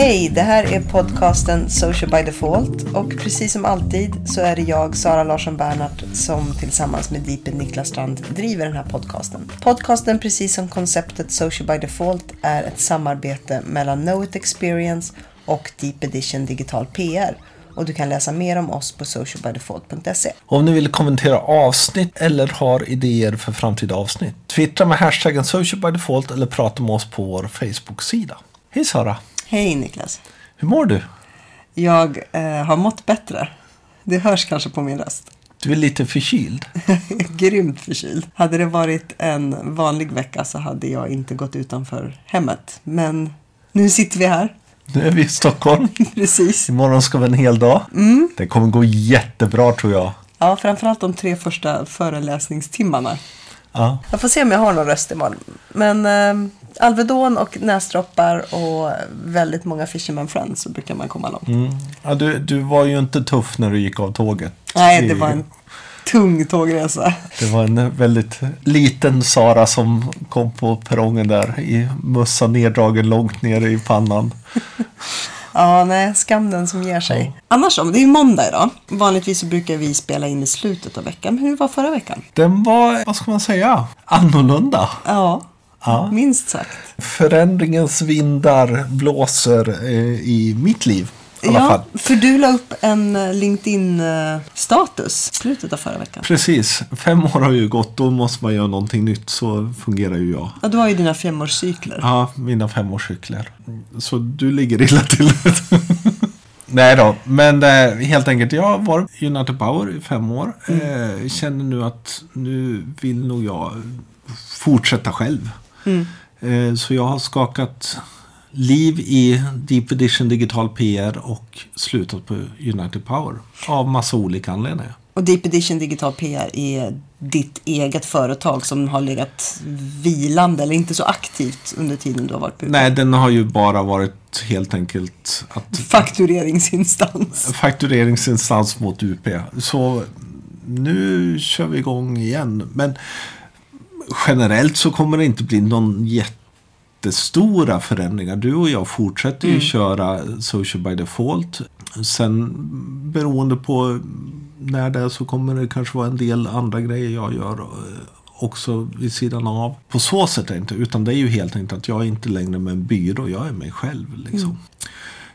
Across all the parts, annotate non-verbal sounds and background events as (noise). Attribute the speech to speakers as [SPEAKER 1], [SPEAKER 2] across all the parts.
[SPEAKER 1] Hej, det här är podcasten Social by Default och precis som alltid så är det jag, Sara Larsson Bernhardt, som tillsammans med Deepen Niklas Strand driver den här podcasten. Podcasten, precis som konceptet Social by Default, är ett samarbete mellan Know It Experience och Deep Edition Digital PR. Och du kan läsa mer om oss på socialbydefault.se.
[SPEAKER 2] Om ni vill kommentera avsnitt eller har idéer för framtida avsnitt. Twittra med hashtaggen socialbydefault eller prata med oss på vår Facebook-sida. Hej Sara!
[SPEAKER 1] Hej Niklas!
[SPEAKER 2] Hur mår du?
[SPEAKER 1] Jag eh, har mått bättre. Det hörs kanske på min röst.
[SPEAKER 2] Du är lite förkyld. (laughs)
[SPEAKER 1] Grymt förkyld. Hade det varit en vanlig vecka så hade jag inte gått utanför hemmet. Men nu sitter vi här.
[SPEAKER 2] Nu är vi i Stockholm. (laughs)
[SPEAKER 1] Precis.
[SPEAKER 2] Imorgon ska vi en hel dag.
[SPEAKER 1] Mm.
[SPEAKER 2] Det kommer gå jättebra tror jag.
[SPEAKER 1] Ja, framförallt de tre första föreläsningstimmarna.
[SPEAKER 2] Ja.
[SPEAKER 1] Jag får se om jag har någon röst imorgon. Men eh, Alvedon och näsdroppar och väldigt många Fisherman Friends så brukar man komma långt.
[SPEAKER 2] Mm. ja du, du var ju inte tuff när du gick av tåget.
[SPEAKER 1] Nej, det var en tung tågresa.
[SPEAKER 2] Det var en väldigt liten Sara som kom på perrongen där i mössan neddragen långt ner i pannan. (laughs)
[SPEAKER 1] Ja, nej, skam den som ger sig. Annars då, det är ju måndag idag. Vanligtvis så brukar vi spela in i slutet av veckan. Hur var förra veckan?
[SPEAKER 2] Den var, vad ska man säga, annorlunda.
[SPEAKER 1] Ja,
[SPEAKER 2] Ja.
[SPEAKER 1] minst sagt.
[SPEAKER 2] Förändringens vindar blåser eh, i mitt liv.
[SPEAKER 1] Ja, för du la upp en eh, LinkedIn-status i slutet av förra veckan.
[SPEAKER 2] Precis, fem år har ju gått, då måste man göra någonting nytt. Så fungerar ju jag.
[SPEAKER 1] Ja, du har ju dina femårscykler.
[SPEAKER 2] Ja, mina femårscykler. Så du ligger illa till. (laughs) Nej då, men eh, helt enkelt. Jag har varit United Power i fem år. Eh, känner nu att nu vill nog jag fortsätta själv. Eh, så jag har skakat liv i Deep Edition Digital PR och slutat på United Power. Av massa olika anledningar.
[SPEAKER 1] Och Deep Edition Digital PR är ditt eget företag som har legat vilande eller inte så aktivt under tiden du har varit på UP.
[SPEAKER 2] Nej, den har ju bara varit helt enkelt att
[SPEAKER 1] Faktureringsinstans.
[SPEAKER 2] faktureringsinstans mot UP. Så nu kör vi igång igen. Men generellt så kommer det inte bli någon jättestora förändringar. Du och jag fortsätter ju köra Social by Default. Sen beroende på när det är så kommer det kanske vara en del andra grejer jag gör eh, också vid sidan av. På så sätt är det inte. Utan det är ju helt enkelt att jag är inte längre med en byrå. Jag är mig själv liksom.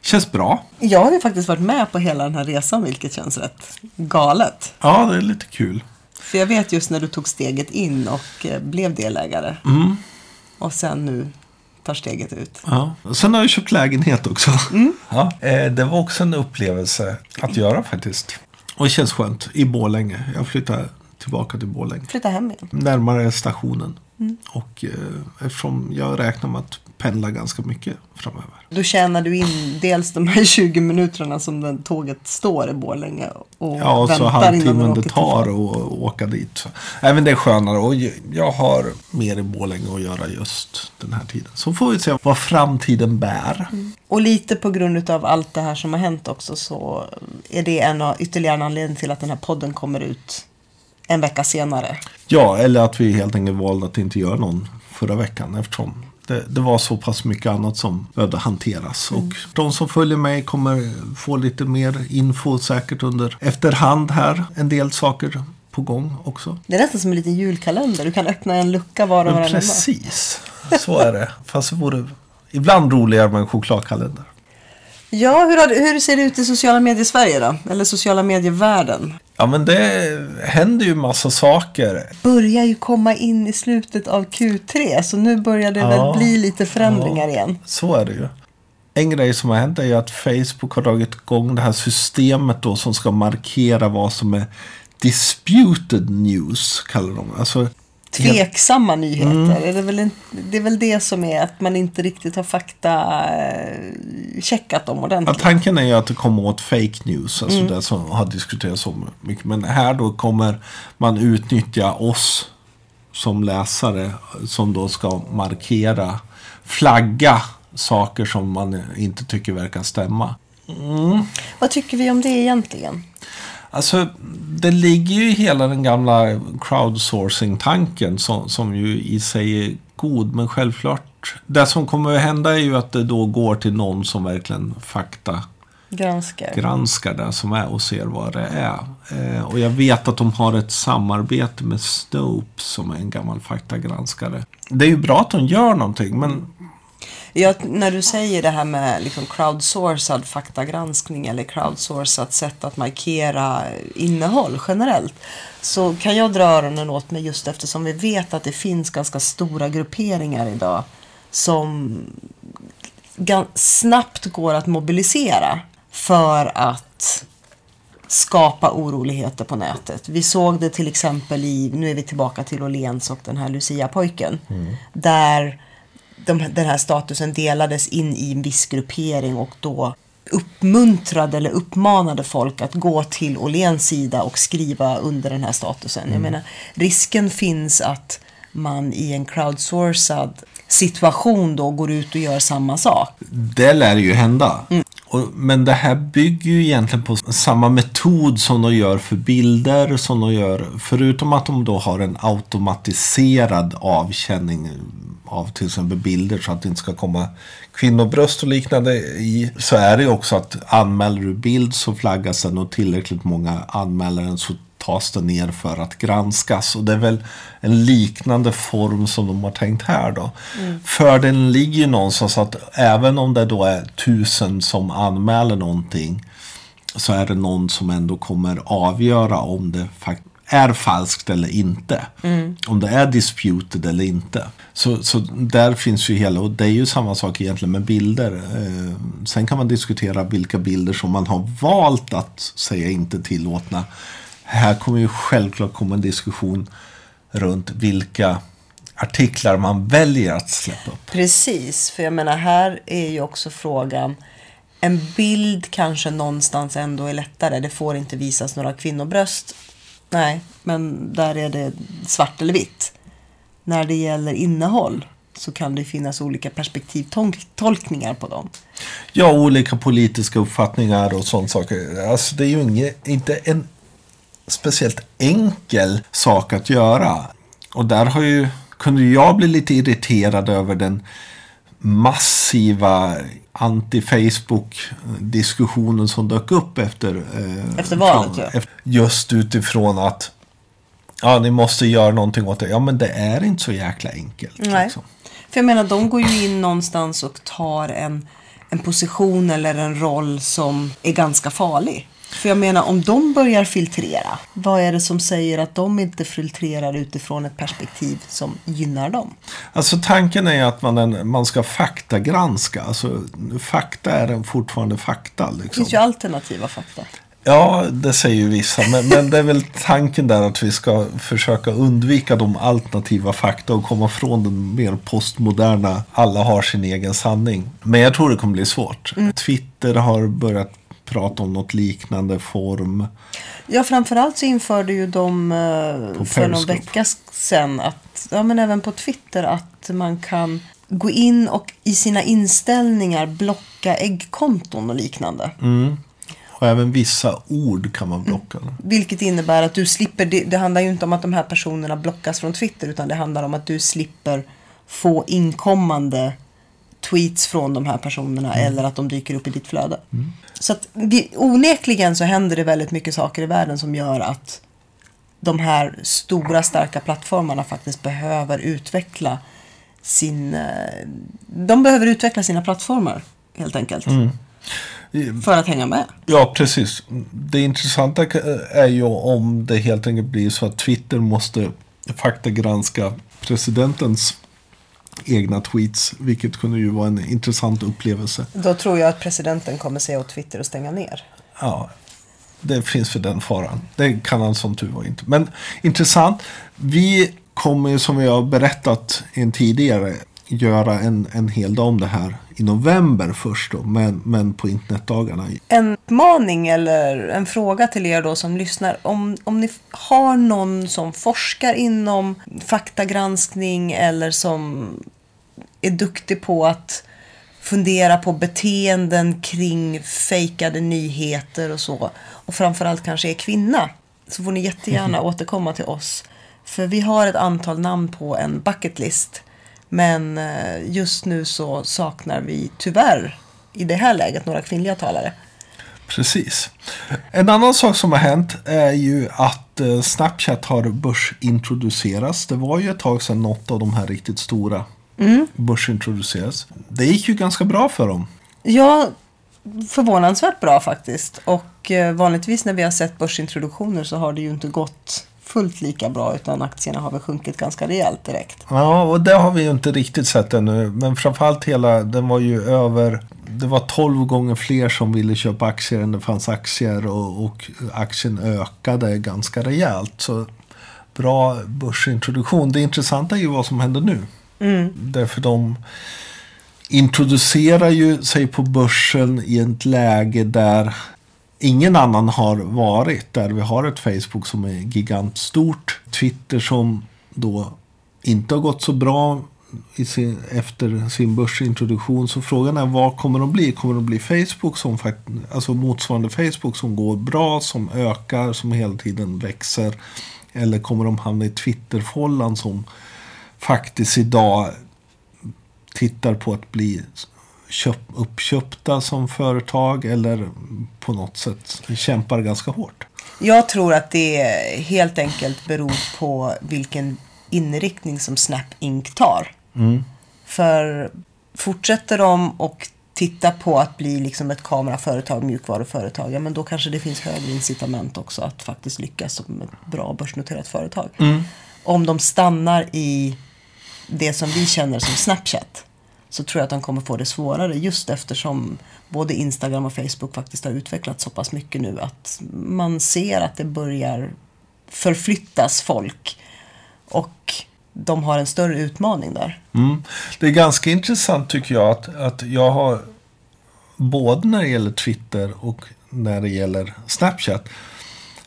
[SPEAKER 2] Känns bra.
[SPEAKER 1] Jag har ju faktiskt varit med på hela den här resan vilket känns rätt galet.
[SPEAKER 2] Ja, det är lite kul.
[SPEAKER 1] För jag vet just när du tog steget in och eh, blev delägare.
[SPEAKER 2] Mm.
[SPEAKER 1] Och sen nu tar steget ut.
[SPEAKER 2] Ja. Sen har jag köpt lägenhet också. Ja. Eh, det var också en upplevelse att göra faktiskt. Och det känns skönt i Borlänge. Jag flyttar tillbaka till Borlänge.
[SPEAKER 1] Flytta hem igen.
[SPEAKER 2] Närmare stationen. Och eh, eftersom jag räknar med att pendla ganska mycket framöver.
[SPEAKER 1] Då tjänar du in dels de här (laughs) 20 minuterna som den tåget står i Borlänge och
[SPEAKER 2] Ja, och så halvtimmen det tar att åka dit. Även det är skönare och jag har mer i Borlänge att göra just den här tiden. Så får vi se vad framtiden bär.
[SPEAKER 1] Och lite på grund av allt det här som har hänt också så är det en ytterligare en anledning till att den här podden kommer ut en vecka senare.
[SPEAKER 2] Ja, eller att vi helt enkelt valde att inte göra någon förra veckan eftersom det, det var så pass mycket annat som behövde hanteras. Och de som följer mig kommer få lite mer info säkert under efterhand här. En del saker på gång också.
[SPEAKER 1] Det är nästan som en liten julkalender. Du kan öppna en lucka var och varannan
[SPEAKER 2] precis, så är det. Fast det vore ibland roligare med en chokladkalender.
[SPEAKER 1] Ja, hur, har, hur ser det ut i sociala medier Sverige då? Eller sociala medievärlden?
[SPEAKER 2] Ja men det händer ju massa saker.
[SPEAKER 1] Börjar ju komma in i slutet av Q3 så nu börjar det
[SPEAKER 2] Ja.
[SPEAKER 1] väl bli lite förändringar igen.
[SPEAKER 2] Så är det ju. En grej som har hänt är ju att Facebook har dragit igång det här systemet då som ska markera vad som är disputed news, kallar de. Alltså,
[SPEAKER 1] Tveksamma nyheter.
[SPEAKER 2] Mm.
[SPEAKER 1] Är det, väl en, det är väl det som är att man inte riktigt har fakta eh, checkat dem
[SPEAKER 2] Ja,
[SPEAKER 1] ordentligt.
[SPEAKER 2] tanken är ju att det kommer åt fake news, alltså det som har diskuterats så mycket. Men här då kommer man utnyttja oss som läsare som då ska markera, flagga saker som man inte tycker verkar stämma.
[SPEAKER 1] Vad tycker vi om det egentligen?
[SPEAKER 2] Alltså, det ligger ju i hela den gamla crowdsourcing-tanken som, som ju i sig är god, men självklart. Det som kommer att hända är ju att det då går till någon som verkligen fakta
[SPEAKER 1] Granskar.
[SPEAKER 2] granskar det som är och ser vad det är. Eh, och jag vet att de har ett samarbete med Snopes som är en gammal faktagranskare. Det är ju bra att de gör någonting, men
[SPEAKER 1] Ja, när du säger det här med liksom crowdsourcad faktagranskning eller crowdsourcat sätt att markera innehåll generellt så kan jag dra öronen åt mig just eftersom vi vet att det finns ganska stora grupperingar idag som snabbt går att mobilisera för att skapa oroligheter på nätet. Vi såg det till exempel i, nu är vi tillbaka till Åhléns och den här Lucia-pojken. Där de, den här statusen delades in i en viss gruppering och då uppmuntrade eller uppmanade folk att gå till Åhléns sida och skriva under den här statusen. Jag menar, risken finns att man i en crowdsourcad situation då går ut och gör samma sak.
[SPEAKER 2] det lär ju hända. Och, men det här bygger ju egentligen på samma metod som de gör för bilder. Som de gör, förutom att de då har en automatiserad avkänning av till exempel bilder så att det inte ska komma kvinnobröst och liknande i. Så är det ju också att anmäler du bild så flaggas den och tillräckligt många anmäler den så tas den ner för att granskas. Och det är väl en liknande form som de har tänkt här då. Fördelen ligger ju någonstans att även om det då är tusen som anmäler någonting så är det någon som ändå kommer avgöra om det faktiskt är falskt eller inte. Om det är disputed eller inte. Så, så där finns ju hela, och det är ju samma sak egentligen med bilder. Eh, sen kan man diskutera vilka bilder som man har valt att säga inte tillåtna. Här kommer ju självklart komma en diskussion runt vilka artiklar man väljer att släppa upp.
[SPEAKER 1] Precis, för jag menar här är ju också frågan en bild kanske någonstans ändå är lättare. Det får inte visas några kvinnobröst. Nej, men där är det svart eller vitt. När det gäller innehåll så kan det finnas olika perspektivtolkningar på dem.
[SPEAKER 2] Ja, olika politiska uppfattningar och sånt saker. Alltså det är ju inget, inte en speciellt enkel sak att göra. Och där har ju, kunde jag bli lite irriterad över den massiva anti-Facebook-diskussionen som dök upp efter, eh,
[SPEAKER 1] Efter valet, ja.
[SPEAKER 2] ef- Just utifrån att ja, ni måste göra någonting åt det. Ja, men det är inte så jäkla enkelt.
[SPEAKER 1] Nej.
[SPEAKER 2] Liksom.
[SPEAKER 1] För jag menar, de går ju in någonstans och tar en, en position eller en roll som är ganska farlig. För jag menar, om de börjar filtrera, vad är det som säger att de inte filtrerar utifrån ett perspektiv som gynnar dem?
[SPEAKER 2] Alltså tanken är att man, en- man ska faktagranska. Alltså, fakta är en fortfarande fakta.
[SPEAKER 1] Det
[SPEAKER 2] Liksom.
[SPEAKER 1] finns ju alternativa fakta.
[SPEAKER 2] Ja, det säger ju vissa. Men, men det är väl tanken där att vi ska försöka undvika de alternativa fakta och komma från den mer postmoderna, alla har sin egen sanning. Men jag tror det kommer bli svårt. Twitter har börjat prata om något liknande form.
[SPEAKER 1] Ja, framförallt så införde ju de eh, för någon vecka sedan att, ja men även på Twitter, att man kan gå in och i sina inställningar blocka äggkonton och liknande.
[SPEAKER 2] Och även vissa ord kan man blocka.
[SPEAKER 1] Vilket innebär att du slipper, det, det handlar ju inte om att de här personerna blockas från Twitter utan det handlar om att du slipper få inkommande tweets från de här personerna eller att de dyker upp i ditt flöde. Så att vi, onekligen så händer det väldigt mycket saker i världen som gör att de här stora starka plattformarna faktiskt behöver utveckla sin... eh, De behöver utveckla sina plattformar helt enkelt. För att hänga med.
[SPEAKER 2] Ja, precis. Det intressanta är ju om det helt enkelt blir så att Twitter måste faktagranska presidentens egna tweets. Vilket kunde ju vara en intressant upplevelse.
[SPEAKER 1] Då tror jag att presidenten kommer säga åt Twitter att stänga ner.
[SPEAKER 2] Ja, det finns för den faran. Det kan han som tur var inte. Men intressant. Vi kommer som vi har berättat en tidigare göra en, en hel dag om det här i november först då. Men, men på internetdagarna.
[SPEAKER 1] En uppmaning eller en fråga till er då som lyssnar. Om, om ni har någon som forskar inom faktagranskning eller som är duktig på att fundera på beteenden kring fejkade nyheter och så. Och framförallt kanske är kvinna. Så får ni jättegärna (laughs) återkomma till oss. För vi har ett antal namn på en bucketlist Men eh, just nu så saknar vi tyvärr i det här läget några kvinnliga talare.
[SPEAKER 2] Precis. En annan sak som har hänt är ju att eh, Snapchat har börsintroducerats. Det var ju ett tag sedan något av de här riktigt stora börsintroducerades. Det gick ju ganska bra för dem.
[SPEAKER 1] Ja, förvånansvärt bra faktiskt. Och eh, vanligtvis när vi har sett börsintroduktioner så har det ju inte gått fullt lika bra utan aktierna har väl sjunkit ganska rejält direkt.
[SPEAKER 2] Ja, och det har vi ju inte riktigt sett ännu. Men framförallt hela, den var ju över, det var 12 gånger fler som ville köpa aktier än det fanns aktier och, och aktien ökade ganska rejält. Så bra börsintroduktion. Det intressanta är ju vad som händer nu. Därför de introducerar ju sig på börsen i ett läge där ingen annan har varit. Där vi har ett Facebook som är gigantstort. Twitter som då inte har gått så bra i sin, efter sin börsintroduktion. Så frågan är vad kommer de bli? Kommer de bli Facebook som alltså motsvarande Facebook som går bra, som ökar, som hela tiden växer? Eller kommer de hamna i Twitterfållan som faktiskt idag tittar på att bli köp, uppköpta som företag eller på något sätt kämpar ganska hårt.
[SPEAKER 1] Jag tror att det helt enkelt beror på vilken inriktning som Snap Inc tar. För fortsätter de och titta på att bli liksom ett kameraföretag, mjukvaruföretag, ja men då kanske det finns högre incitament också att faktiskt lyckas som ett bra börsnoterat företag. Om de stannar i det som vi känner som Snapchat så tror jag att de kommer få det svårare just eftersom både Instagram och Facebook faktiskt har utvecklats så pass mycket nu att man ser att det börjar förflyttas folk och de har en större utmaning där.
[SPEAKER 2] Mm. Det är ganska intressant tycker jag att, att jag har både när det gäller Twitter och när det gäller Snapchat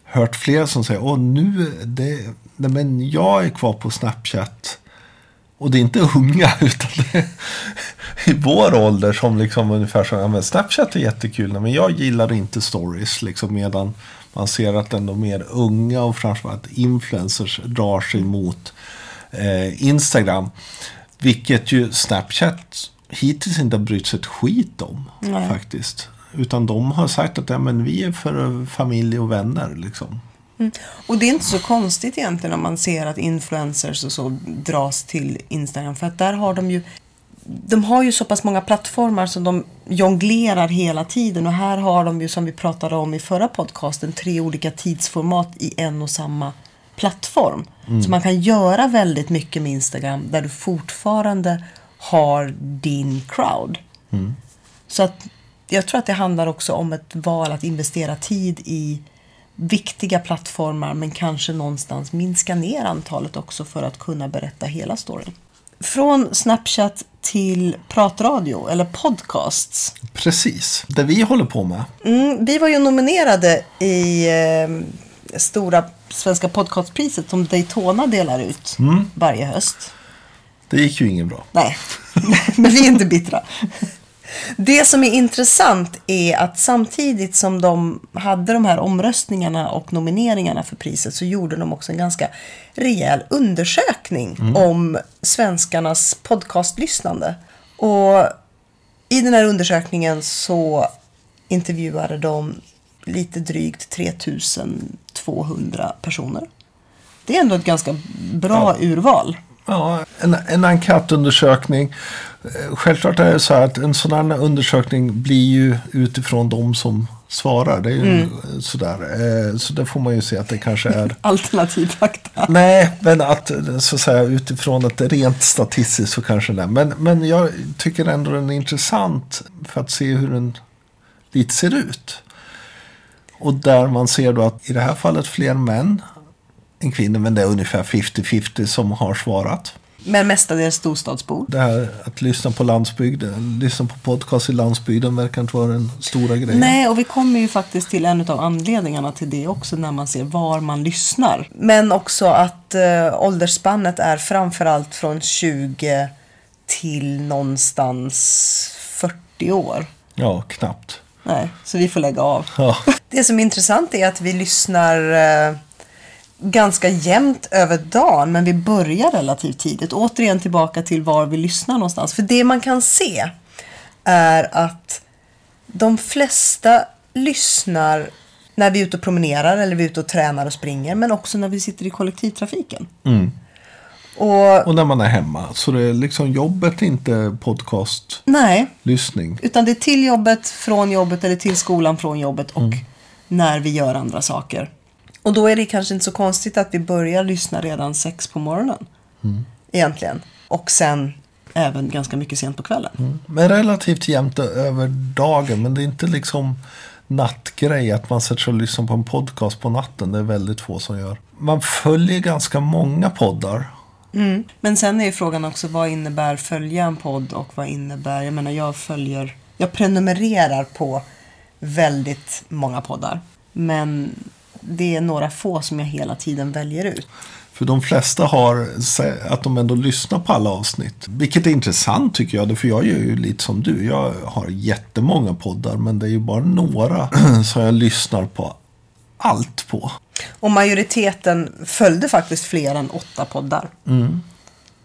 [SPEAKER 2] hört flera som säger åh nu, det, nej, men jag är kvar på Snapchat och det är inte unga (laughs) utan det är i vår ålder som liksom ungefär så, ja men Snapchat är jättekul men jag gillar inte stories liksom medan man ser att ändå mer unga och framförallt influencers drar sig mot eh, Instagram. Vilket ju Snapchat hittills inte har brytt sig ett skit om
[SPEAKER 1] Nej.
[SPEAKER 2] faktiskt. Utan de har sagt att ja, men vi är för familj och vänner liksom.
[SPEAKER 1] Och det är inte så konstigt egentligen om man ser att influencers och så dras till Instagram. För att där har de ju de har ju så pass många plattformar som de jonglerar hela tiden. Och här har de ju som vi pratade om i förra podcasten tre olika tidsformat i en och samma plattform. Så man kan göra väldigt mycket med Instagram där du fortfarande har din crowd. Så att jag tror att det handlar också om ett val att investera tid i viktiga plattformar men kanske någonstans minska ner antalet också för att kunna berätta hela storyn. Från Snapchat till pratradio eller podcasts.
[SPEAKER 2] Precis, det vi håller på med.
[SPEAKER 1] Mm, vi var ju nominerade i eh, stora svenska podcastpriset som Daytona delar ut varje höst.
[SPEAKER 2] Det gick ju inget bra.
[SPEAKER 1] Nej, (laughs) men vi är inte bittra. Det som är intressant är att samtidigt som de hade de här omröstningarna och nomineringarna för priset så gjorde de också en ganska rejäl undersökning om svenskarnas podcastlyssnande. Och i den här undersökningen så intervjuade de lite drygt 3200 personer. Det är ändå ett ganska bra urval.
[SPEAKER 2] Ja, en, en enkätundersökning. Eh, Självklart är det så här att en sån här undersökning blir ju utifrån de som svarar. Det är ju sådär. Eh, Så det får man ju se att det kanske är. (laughs)
[SPEAKER 1] Alternativ fakta.
[SPEAKER 2] Nej, men att så att säga utifrån ett rent statistiskt så kanske det är. Men, men jag tycker ändå den är intressant för att se hur den lite ser ut. Och där man ser då att i det här fallet fler män än kvinnor, men det är ungefär 50-50 som har svarat.
[SPEAKER 1] Men mestadels storstadsbor.
[SPEAKER 2] Det här att lyssna på landsbygden, lyssna på podcast i landsbygden verkar inte vara den stora grejen.
[SPEAKER 1] Nej, och vi kommer ju faktiskt till en av anledningarna till det också när man ser var man lyssnar. Men också att eh, åldersspannet är framförallt från 20 till någonstans 40 år.
[SPEAKER 2] Ja, knappt.
[SPEAKER 1] Nej, så vi får lägga av.
[SPEAKER 2] Ja. (laughs)
[SPEAKER 1] Det som är intressant är att vi lyssnar eh, ganska jämnt över dagen men vi börjar relativt tidigt. Återigen tillbaka till var vi lyssnar någonstans. För det man kan se är att de flesta lyssnar när vi är ute och promenerar eller vi är ute och tränar och springer men också när vi sitter i kollektivtrafiken. Och
[SPEAKER 2] Och när man är hemma. Så det är liksom jobbet inte
[SPEAKER 1] nej,
[SPEAKER 2] podcastlyssning.
[SPEAKER 1] utan det är till jobbet, från jobbet eller till skolan från jobbet och när vi gör andra saker. Och då är det kanske inte så konstigt att vi börjar lyssna redan sex på morgonen. Egentligen. Och sen även ganska mycket sent på kvällen.
[SPEAKER 2] Men relativt jämnt över dagen. Men det är inte liksom nattgrej att man sätter sig och lyssnar på en podcast på natten. Det är väldigt få som gör. Man följer ganska många poddar.
[SPEAKER 1] Men sen är ju frågan också vad innebär följa en podd och vad innebär, jag menar jag följer, jag prenumererar på väldigt många poddar. Men det är några få som jag hela tiden väljer ut.
[SPEAKER 2] För de flesta har att de ändå lyssnar på alla avsnitt. Vilket är intressant tycker jag. För jag gör ju lite som du. Jag har jättemånga poddar. Men det är ju bara några (clears throat) som jag lyssnar på allt på.
[SPEAKER 1] Och majoriteten följde faktiskt fler än åtta poddar.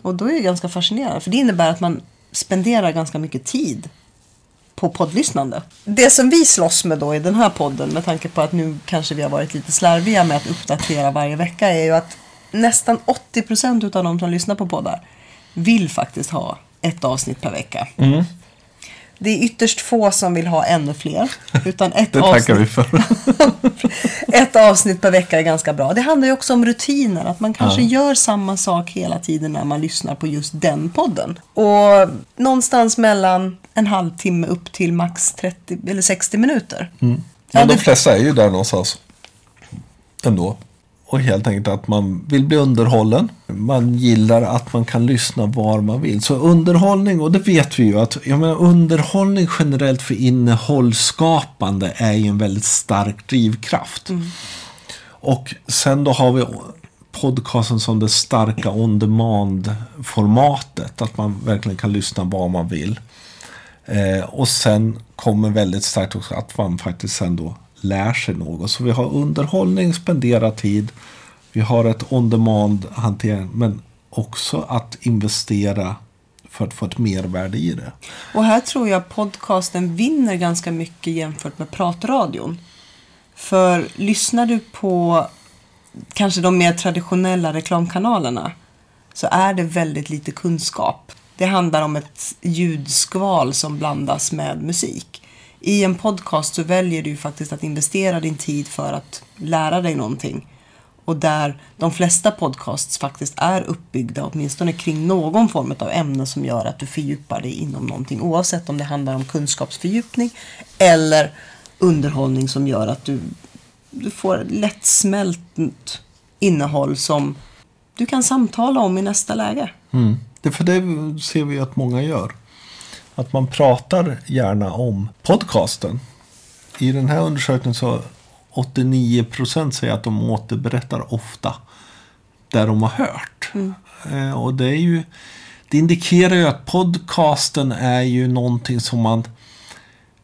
[SPEAKER 1] Och då är det ganska fascinerande. För det innebär att man spenderar ganska mycket tid på poddlyssnande. Det som vi slåss med då i den här podden, med tanke på att nu kanske vi har varit lite slarviga med att uppdatera varje vecka, är ju att nästan 80% av de som lyssnar på poddar vill faktiskt ha ett avsnitt per vecka. Det är ytterst få som vill ha ännu fler. Utan ett (laughs)
[SPEAKER 2] Det
[SPEAKER 1] avsnitt
[SPEAKER 2] tackar vi för. (laughs)
[SPEAKER 1] ett avsnitt per vecka är ganska bra. Det handlar ju också om rutiner. Att man kanske gör samma sak hela tiden när man lyssnar på just den podden. Och någonstans mellan en halvtimme upp till max 30 eller 60 minuter. Ja,
[SPEAKER 2] Men de
[SPEAKER 1] det-
[SPEAKER 2] flesta är ju där någonstans. Ändå. Och helt enkelt att man vill bli underhållen. Man gillar att man kan lyssna var man vill. Så underhållning, och det vet vi ju att jag menar, underhållning generellt för innehållsskapande är ju en väldigt stark drivkraft. Och sen då har vi podcasten som det starka on demand-formatet. Att man verkligen kan lyssna var man vill. Eh, och sen kommer väldigt starkt också att man faktiskt sen då lär sig något. Så vi har underhållning, spendera tid. Vi har ett on demand hantering. Men också att investera för att få ett mervärde i det.
[SPEAKER 1] Och här tror jag podcasten vinner ganska mycket jämfört med pratradion. För lyssnar du på kanske de mer traditionella reklamkanalerna så är det väldigt lite kunskap. Det handlar om ett ljudskval som blandas med musik. I en podcast så väljer du faktiskt att investera din tid för att lära dig någonting. Och där de flesta podcasts faktiskt är uppbyggda åtminstone kring någon form av ämne som gör att du fördjupar dig inom någonting. Oavsett om det handlar om kunskapsfördjupning eller underhållning som gör att du, du får lättsmält innehåll som du kan samtala om i nästa läge.
[SPEAKER 2] Mm. Det för det ser vi att många gör. Att man pratar gärna om podcasten. I den här undersökningen så 89% säger att de återberättar ofta där de har hört. Eh, och det är ju det indikerar ju att podcasten är ju någonting som man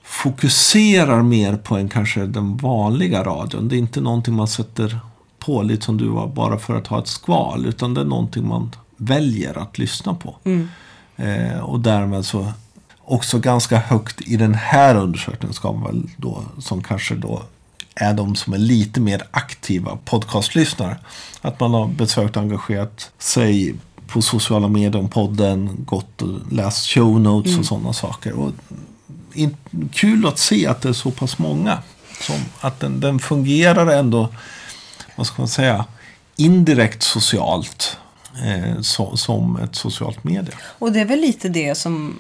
[SPEAKER 2] fokuserar mer på än kanske den vanliga radion. Det är inte någonting man sätter på lite som du var bara för att ha ett skval. Utan det är någonting man väljer att lyssna på. Eh, och därmed så också ganska högt i den här undersökningen ska man väl då som kanske då är de som är lite mer aktiva podcastlyssnare. Att man har besökt och engagerat sig på sociala medier om podden, gått och läst show notes och sådana saker. Och in, kul att se att det är så pass många. Som, att den, den fungerar ändå, vad ska man säga, indirekt socialt. Eh, så, som ett socialt medie.
[SPEAKER 1] Och det är väl lite det som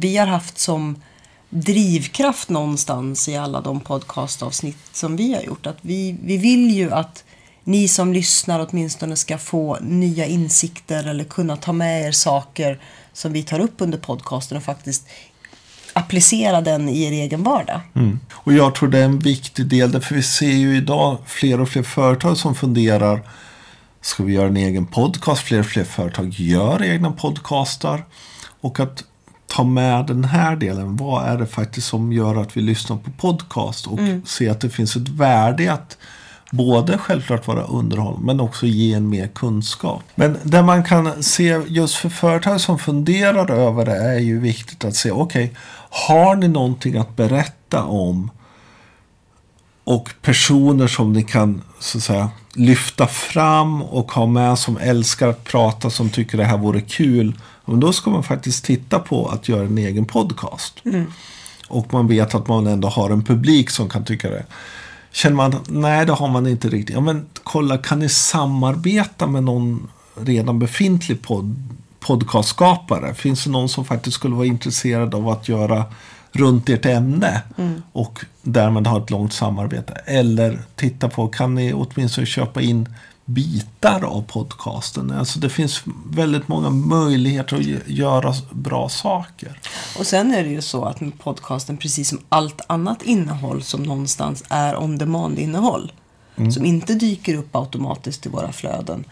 [SPEAKER 1] vi har haft som drivkraft någonstans i alla de podcastavsnitt som vi har gjort. Att vi, vi vill ju att ni som lyssnar åtminstone ska få nya insikter eller kunna ta med er saker som vi tar upp under podcasten och faktiskt applicera den i er egen vardag.
[SPEAKER 2] Mm. Och jag tror det är en viktig del, därför vi ser ju idag fler och fler företag som funderar Ska vi göra en egen podcast? Fler och fler företag gör egna podcastar. Och att ta med den här delen. Vad är det faktiskt som gör att vi lyssnar på podcast? Och se att det finns ett värde i att både självklart vara underhåll men också ge en mer kunskap. Men det man kan se just för företag som funderar över det är ju viktigt att se, okej, okay, har ni någonting att berätta om och personer som ni kan så att säga, lyfta fram och ha med som älskar att prata, som tycker det här vore kul. Men då ska man faktiskt titta på att göra en egen podcast. Mm. Och man vet att man ändå har en publik som kan tycka det. Känner man nej det har man inte riktigt. Ja men kolla, kan ni samarbeta med någon redan befintlig podd, podcastskapare? Finns det någon som faktiskt skulle vara intresserad av att göra runt ert ämne mm. och därmed ha ett långt samarbete. Eller titta på, kan ni åtminstone köpa in bitar av podcasten. Alltså det finns väldigt många möjligheter att göra bra saker.
[SPEAKER 1] Och sen är det ju så att med podcasten, precis som allt annat innehåll som någonstans är on demand-innehåll, mm. som inte dyker upp automatiskt i våra flöden,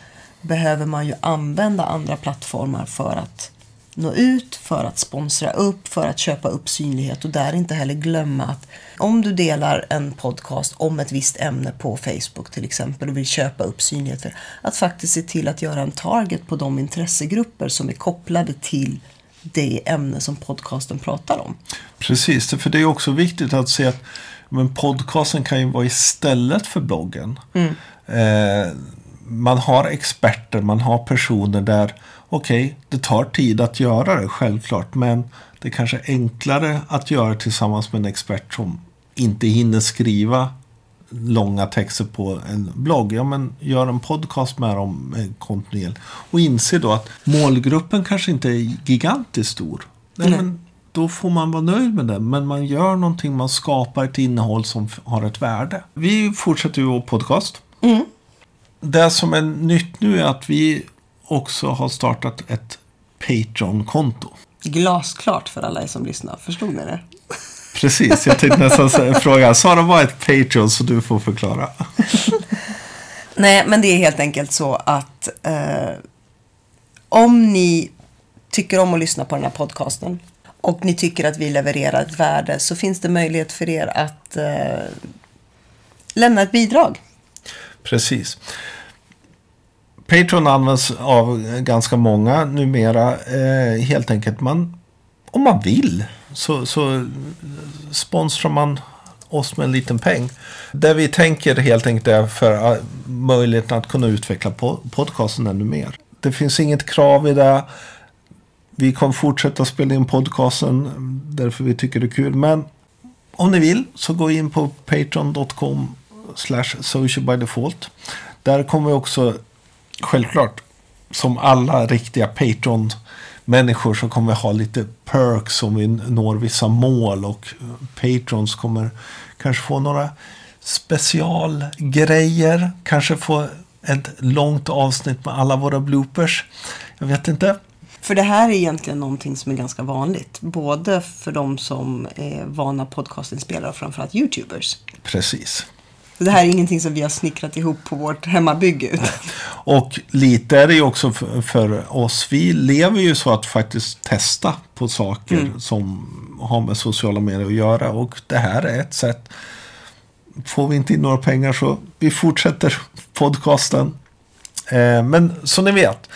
[SPEAKER 1] behöver man ju använda andra plattformar för att nå ut, för att sponsra upp, för att köpa upp synlighet och där inte heller glömma att om du delar en podcast om ett visst ämne på Facebook till exempel och vill köpa upp synligheter, att faktiskt se till att göra en target på de intressegrupper som är kopplade till det ämne som podcasten pratar om.
[SPEAKER 2] Precis, för det är också viktigt att se att men podcasten kan ju vara istället för bloggen. Mm. Eh, man har experter, man har personer där okej, okay, det tar tid att göra det självklart. Men det är kanske är enklare att göra tillsammans med en expert som inte hinner skriva långa texter på en blogg. Ja, men gör en podcast med dem kontinuerligt. Och inse då att målgruppen kanske inte är gigantiskt stor. Nej, Nej. Men då får man vara nöjd med det. Men man gör någonting, man skapar ett innehåll som har ett värde. Vi fortsätter ju vår podcast. Mm. Det som är nytt nu är att vi också har startat ett Patreon-konto.
[SPEAKER 1] Glasklart för alla er som lyssnar. Förstod ni det?
[SPEAKER 2] Precis, jag tänkte nästan (laughs) fråga. Sara, vad är ett Patreon? Så du får förklara. (laughs)
[SPEAKER 1] Nej, men det är helt enkelt så att eh, om ni tycker om att lyssna på den här podcasten och ni tycker att vi levererar ett värde så finns det möjlighet för er att eh, lämna ett bidrag.
[SPEAKER 2] Precis. Patreon används av ganska många numera. Eh, helt enkelt man, om man vill så, så sponsrar man oss med en liten peng. Det vi tänker helt enkelt är för eh, möjligheten att kunna utveckla podcasten ännu mer. Det finns inget krav i det. Vi kommer fortsätta spela in podcasten därför vi tycker det är kul. Men om ni vill så gå in på patreon.com slash social by default. Där kommer vi också självklart, som alla riktiga Patreon-människor så kommer vi ha lite perks om vi når vissa mål och Patrons kommer kanske få några specialgrejer. Kanske få ett långt avsnitt med alla våra bloopers. Jag vet inte.
[SPEAKER 1] För det här är egentligen någonting som är ganska vanligt. Både för de som är vana podcastinspelare och framförallt YouTubers.
[SPEAKER 2] Precis.
[SPEAKER 1] Så det här är ingenting som vi har snickrat ihop på vårt hemmabygge. (laughs)
[SPEAKER 2] Och lite är det ju också för, för, oss. Vi lever ju så att faktiskt testa på saker mm. som har med sociala medier att göra. Och det här är ett sätt. Får vi inte in några pengar så vi fortsätter podcasten. Eh, men som ni vet.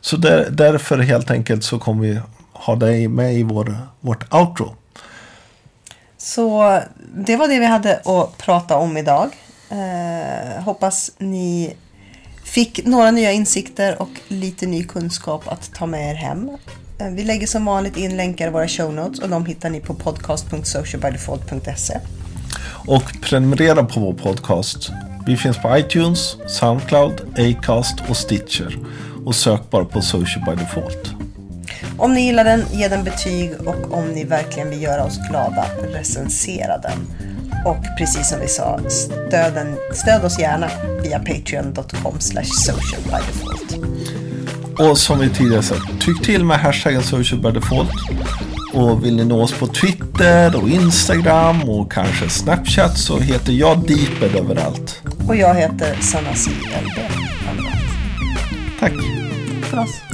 [SPEAKER 2] Så där, därför helt enkelt så kommer vi ha dig med i vår, vårt outro.
[SPEAKER 1] Så det var det vi hade att prata om idag. Eh, hoppas ni fick några nya insikter och lite ny kunskap att ta med er hem. Eh, vi lägger som vanligt in länkar i våra show notes och de hittar ni på podcast.socialbydefault.se.
[SPEAKER 2] Och prenumerera på vår podcast. Vi finns på iTunes, Soundcloud, Acast och Stitcher. Och sök bara på Social by Default.
[SPEAKER 1] Om ni gillar den, ge den betyg och om ni verkligen vill göra oss glada, recensera den. Och precis som vi sa, stöd, den, stöd oss gärna via patreon.com socialbydefault.
[SPEAKER 2] Och som vi tidigare sagt, tyck till med hashtaggen socialbydefault. Och vill ni nå oss på Twitter och Instagram och kanske Snapchat så heter jag Deeped överallt.
[SPEAKER 1] Och jag heter Sanasi. Tack för oss.